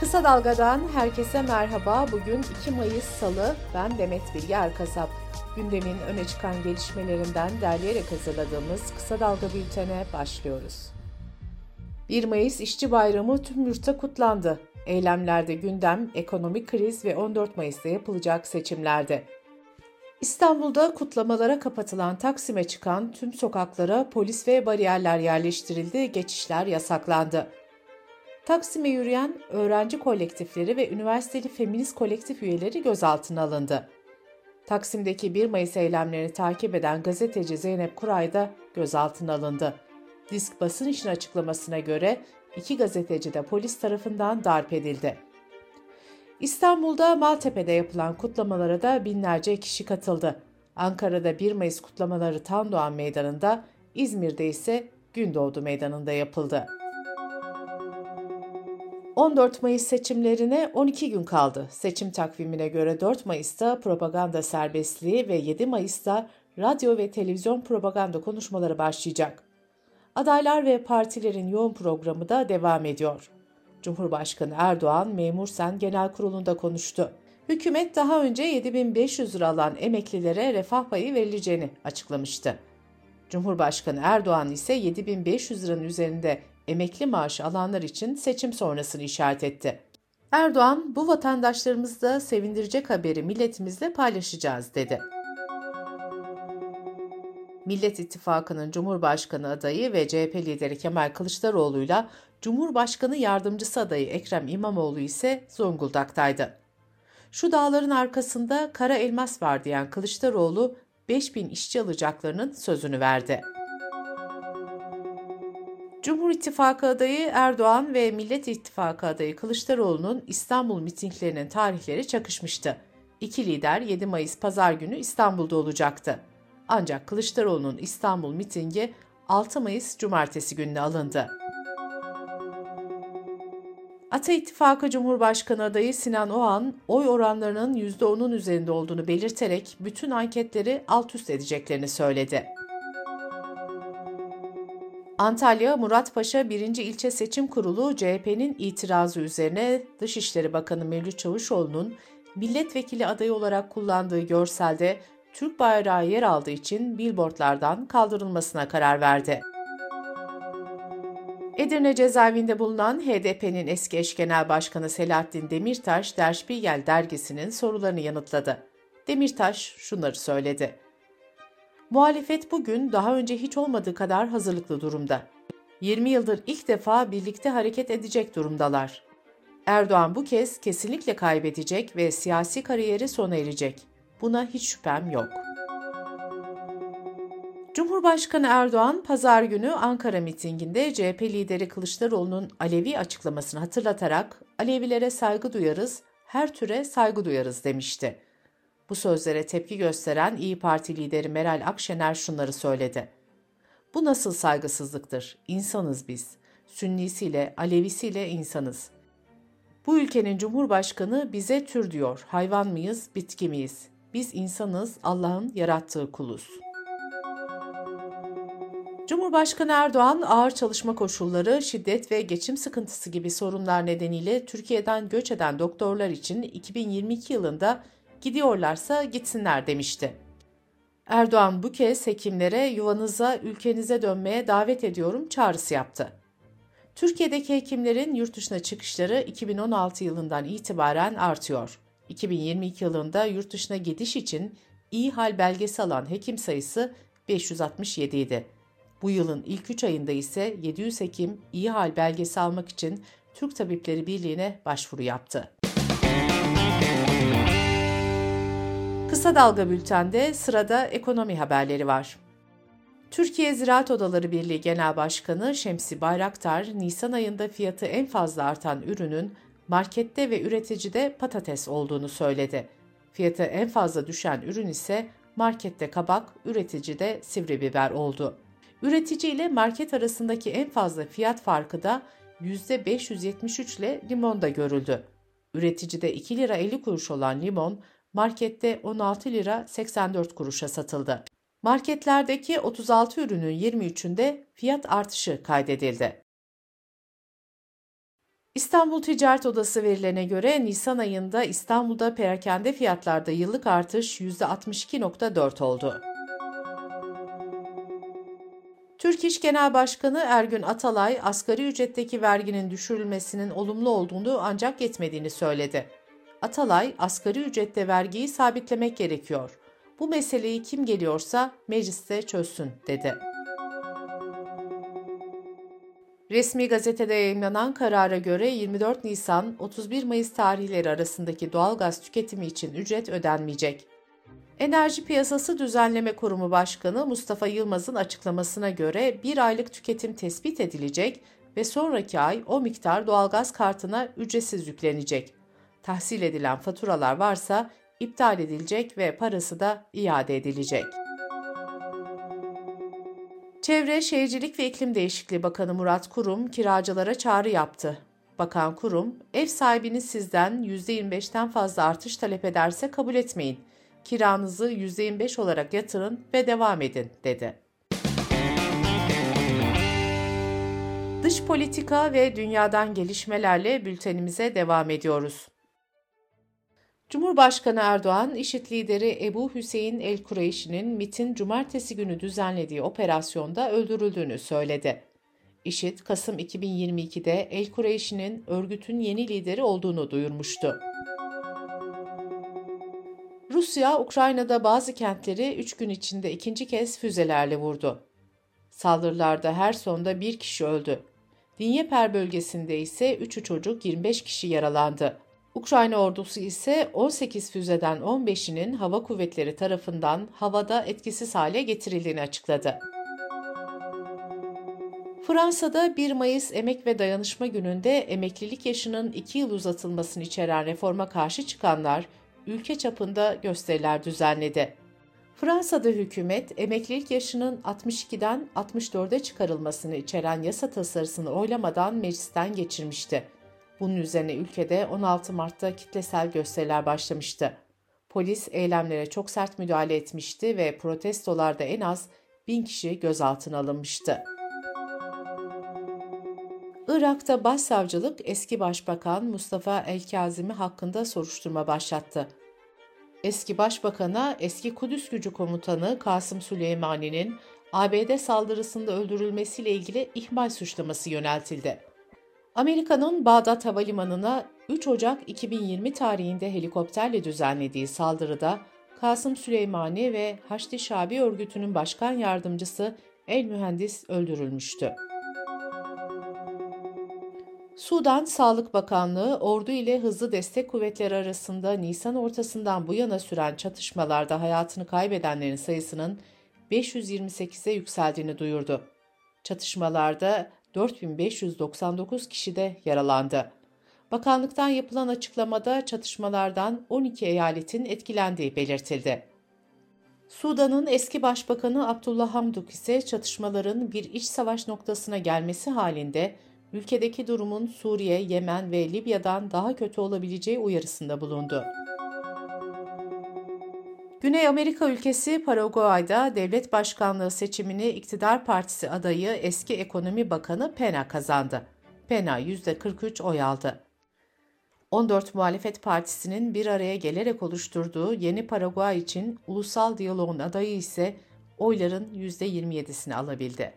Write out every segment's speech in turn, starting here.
Kısa Dalga'dan herkese merhaba. Bugün 2 Mayıs Salı. Ben Demet Bilge Erkasap. Gündemin öne çıkan gelişmelerinden derleyerek hazırladığımız Kısa Dalga bültene başlıyoruz. 1 Mayıs İşçi Bayramı tüm yurtta kutlandı. Eylemlerde gündem, ekonomik kriz ve 14 Mayıs'ta yapılacak seçimlerde. İstanbul'da kutlamalara kapatılan Taksim'e çıkan tüm sokaklara polis ve bariyerler yerleştirildi, geçişler yasaklandı. Taksim'e yürüyen öğrenci kolektifleri ve üniversiteli feminist kolektif üyeleri gözaltına alındı. Taksim'deki 1 Mayıs eylemlerini takip eden gazeteci Zeynep Kuray da gözaltına alındı. Disk basın işin açıklamasına göre iki gazeteci de polis tarafından darp edildi. İstanbul'da Maltepe'de yapılan kutlamalara da binlerce kişi katıldı. Ankara'da 1 Mayıs kutlamaları Tandoğan Meydanı'nda, İzmir'de ise Gündoğdu Meydanı'nda yapıldı. 14 Mayıs seçimlerine 12 gün kaldı. Seçim takvimine göre 4 Mayıs'ta propaganda serbestliği ve 7 Mayıs'ta radyo ve televizyon propaganda konuşmaları başlayacak. Adaylar ve partilerin yoğun programı da devam ediyor. Cumhurbaşkanı Erdoğan Memur Sen Genel Kurulu'nda konuştu. Hükümet daha önce 7500 lira alan emeklilere refah payı verileceğini açıklamıştı. Cumhurbaşkanı Erdoğan ise 7500 liranın üzerinde emekli maaşı alanlar için seçim sonrasını işaret etti. Erdoğan, bu vatandaşlarımızı da sevindirecek haberi milletimizle paylaşacağız dedi. Millet İttifakı'nın Cumhurbaşkanı adayı ve CHP lideri Kemal Kılıçdaroğlu'yla Cumhurbaşkanı yardımcısı adayı Ekrem İmamoğlu ise Zonguldak'taydı. Şu dağların arkasında kara elmas var diyen Kılıçdaroğlu 5000 işçi alacaklarının sözünü verdi. Cumhur İttifakı adayı Erdoğan ve Millet İttifakı adayı Kılıçdaroğlu'nun İstanbul mitinglerinin tarihleri çakışmıştı. İki lider 7 Mayıs pazar günü İstanbul'da olacaktı. Ancak Kılıçdaroğlu'nun İstanbul mitingi 6 Mayıs cumartesi gününe alındı. Ata İttifakı Cumhurbaşkanı adayı Sinan Oğan, oy oranlarının %10'un üzerinde olduğunu belirterek bütün anketleri alt üst edeceklerini söyledi. Antalya Muratpaşa 1. İlçe Seçim Kurulu CHP'nin itirazı üzerine Dışişleri Bakanı Mevlüt Çavuşoğlu'nun milletvekili adayı olarak kullandığı görselde Türk bayrağı yer aldığı için billboardlardan kaldırılmasına karar verdi. Edirne cezaevinde bulunan HDP'nin eski eş genel başkanı Selahattin Demirtaş, Der Spiegel dergisinin sorularını yanıtladı. Demirtaş şunları söyledi. Muhalefet bugün daha önce hiç olmadığı kadar hazırlıklı durumda. 20 yıldır ilk defa birlikte hareket edecek durumdalar. Erdoğan bu kez kesinlikle kaybedecek ve siyasi kariyeri sona erecek. Buna hiç şüphem yok. Cumhurbaşkanı Erdoğan pazar günü Ankara mitinginde CHP lideri Kılıçdaroğlu'nun Alevi açıklamasını hatırlatarak Alevilere saygı duyarız, her türe saygı duyarız demişti. Bu sözlere tepki gösteren İyi Parti lideri Meral Akşener şunları söyledi. Bu nasıl saygısızlıktır? İnsanız biz. Sünnisiyle, Alevisiyle insanız. Bu ülkenin cumhurbaşkanı bize tür diyor. Hayvan mıyız, bitki miyiz? Biz insanız, Allah'ın yarattığı kuluz. Cumhurbaşkanı Erdoğan ağır çalışma koşulları, şiddet ve geçim sıkıntısı gibi sorunlar nedeniyle Türkiye'den göç eden doktorlar için 2022 yılında gidiyorlarsa gitsinler demişti. Erdoğan bu kez hekimlere yuvanıza, ülkenize dönmeye davet ediyorum çağrısı yaptı. Türkiye'deki hekimlerin yurt dışına çıkışları 2016 yılından itibaren artıyor. 2022 yılında yurt dışına gidiş için iyi hal belgesi alan hekim sayısı 567 idi. Bu yılın ilk 3 ayında ise 700 hekim iyi hal belgesi almak için Türk Tabipleri Birliği'ne başvuru yaptı. Kısa Dalga Bülten'de sırada ekonomi haberleri var. Türkiye Ziraat Odaları Birliği Genel Başkanı Şemsi Bayraktar, Nisan ayında fiyatı en fazla artan ürünün markette ve üreticide patates olduğunu söyledi. Fiyatı en fazla düşen ürün ise markette kabak, üreticide sivri biber oldu. Üretici ile market arasındaki en fazla fiyat farkı da %573 ile limonda görüldü. Üreticide 2 lira 50 kuruş olan limon, markette 16 lira 84 kuruşa satıldı. Marketlerdeki 36 ürünün 23'ünde fiyat artışı kaydedildi. İstanbul Ticaret Odası verilerine göre Nisan ayında İstanbul'da perakende fiyatlarda yıllık artış %62.4 oldu. Türk İş Genel Başkanı Ergün Atalay, asgari ücretteki verginin düşürülmesinin olumlu olduğunu ancak yetmediğini söyledi. Atalay, asgari ücrette vergiyi sabitlemek gerekiyor. Bu meseleyi kim geliyorsa mecliste çözsün, dedi. Resmi gazetede yayınlanan karara göre 24 Nisan-31 Mayıs tarihleri arasındaki doğalgaz tüketimi için ücret ödenmeyecek. Enerji Piyasası Düzenleme Kurumu Başkanı Mustafa Yılmaz'ın açıklamasına göre bir aylık tüketim tespit edilecek ve sonraki ay o miktar doğalgaz kartına ücretsiz yüklenecek. Tahsil edilen faturalar varsa iptal edilecek ve parası da iade edilecek. Çevre, Şehircilik ve İklim Değişikliği Bakanı Murat Kurum kiracılara çağrı yaptı. Bakan Kurum, ev sahibiniz sizden %25'ten fazla artış talep ederse kabul etmeyin. Kiranızı %25 olarak yatırın ve devam edin, dedi. Dış politika ve dünyadan gelişmelerle bültenimize devam ediyoruz. Cumhurbaşkanı Erdoğan, IŞİD lideri Ebu Hüseyin el-Kureyşi'nin MIT'in cumartesi günü düzenlediği operasyonda öldürüldüğünü söyledi. IŞİD, Kasım 2022'de el-Kureyşi'nin örgütün yeni lideri olduğunu duyurmuştu. Rusya, Ukrayna'da bazı kentleri 3 gün içinde ikinci kez füzelerle vurdu. Saldırılarda her sonda bir kişi öldü. Dinyeper bölgesinde ise 3 çocuk 25 kişi yaralandı. Ukrayna ordusu ise 18 füzeden 15'inin hava kuvvetleri tarafından havada etkisiz hale getirildiğini açıkladı. Fransa'da 1 Mayıs Emek ve Dayanışma Günü'nde emeklilik yaşının 2 yıl uzatılmasını içeren reforma karşı çıkanlar ülke çapında gösteriler düzenledi. Fransa'da hükümet emeklilik yaşının 62'den 64'e çıkarılmasını içeren yasa tasarısını oylamadan meclisten geçirmişti. Bunun üzerine ülkede 16 Mart'ta kitlesel gösteriler başlamıştı. Polis eylemlere çok sert müdahale etmişti ve protestolarda en az bin kişi gözaltına alınmıştı. Irak'ta başsavcılık eski başbakan Mustafa El-Kazimi hakkında soruşturma başlattı. Eski başbakana eski Kudüs gücü komutanı Kasım Süleymani'nin ABD saldırısında öldürülmesiyle ilgili ihmal suçlaması yöneltildi. Amerika'nın Bağdat Havalimanı'na 3 Ocak 2020 tarihinde helikopterle düzenlediği saldırıda Kasım Süleymani ve Haçlı Şabi örgütünün başkan yardımcısı El Mühendis öldürülmüştü. Sudan Sağlık Bakanlığı, ordu ile hızlı destek kuvvetleri arasında Nisan ortasından bu yana süren çatışmalarda hayatını kaybedenlerin sayısının 528'e yükseldiğini duyurdu. Çatışmalarda 4599 kişi de yaralandı. Bakanlıktan yapılan açıklamada çatışmalardan 12 eyaletin etkilendiği belirtildi. Sudan'ın eski başbakanı Abdullah Hamduk ise çatışmaların bir iç savaş noktasına gelmesi halinde ülkedeki durumun Suriye, Yemen ve Libya'dan daha kötü olabileceği uyarısında bulundu. Güney Amerika ülkesi Paraguay'da devlet başkanlığı seçimini iktidar partisi adayı eski ekonomi bakanı Pena kazandı. Pena %43 oy aldı. 14 muhalefet partisinin bir araya gelerek oluşturduğu Yeni Paraguay için ulusal diyaloğun adayı ise oyların %27'sini alabildi.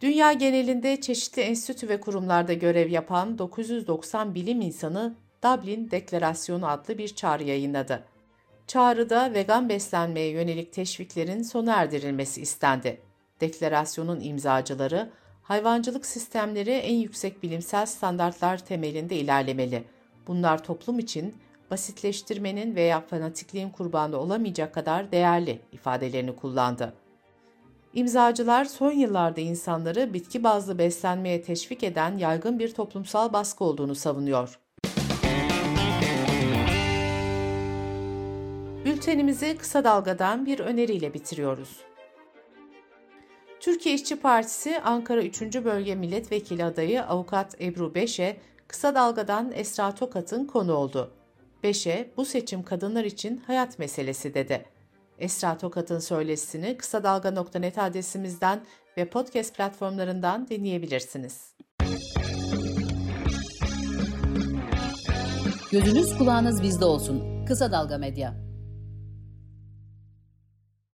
Dünya genelinde çeşitli enstitü ve kurumlarda görev yapan 990 bilim insanı Dublin Deklarasyonu adlı bir çağrı yayınladı. Çağrıda vegan beslenmeye yönelik teşviklerin sona erdirilmesi istendi. Deklarasyonun imzacıları, hayvancılık sistemleri en yüksek bilimsel standartlar temelinde ilerlemeli. Bunlar toplum için basitleştirmenin veya fanatikliğin kurbanı olamayacak kadar değerli ifadelerini kullandı. İmzacılar son yıllarda insanları bitki bazlı beslenmeye teşvik eden yaygın bir toplumsal baskı olduğunu savunuyor. Bültenimizi kısa dalgadan bir öneriyle bitiriyoruz. Türkiye İşçi Partisi Ankara 3. Bölge Milletvekili adayı Avukat Ebru Beşe, kısa dalgadan Esra Tokat'ın konu oldu. Beşe, bu seçim kadınlar için hayat meselesi dedi. Esra Tokat'ın söyleşisini kısa dalga.net adresimizden ve podcast platformlarından dinleyebilirsiniz. Gözünüz kulağınız bizde olsun. Kısa Dalga Medya.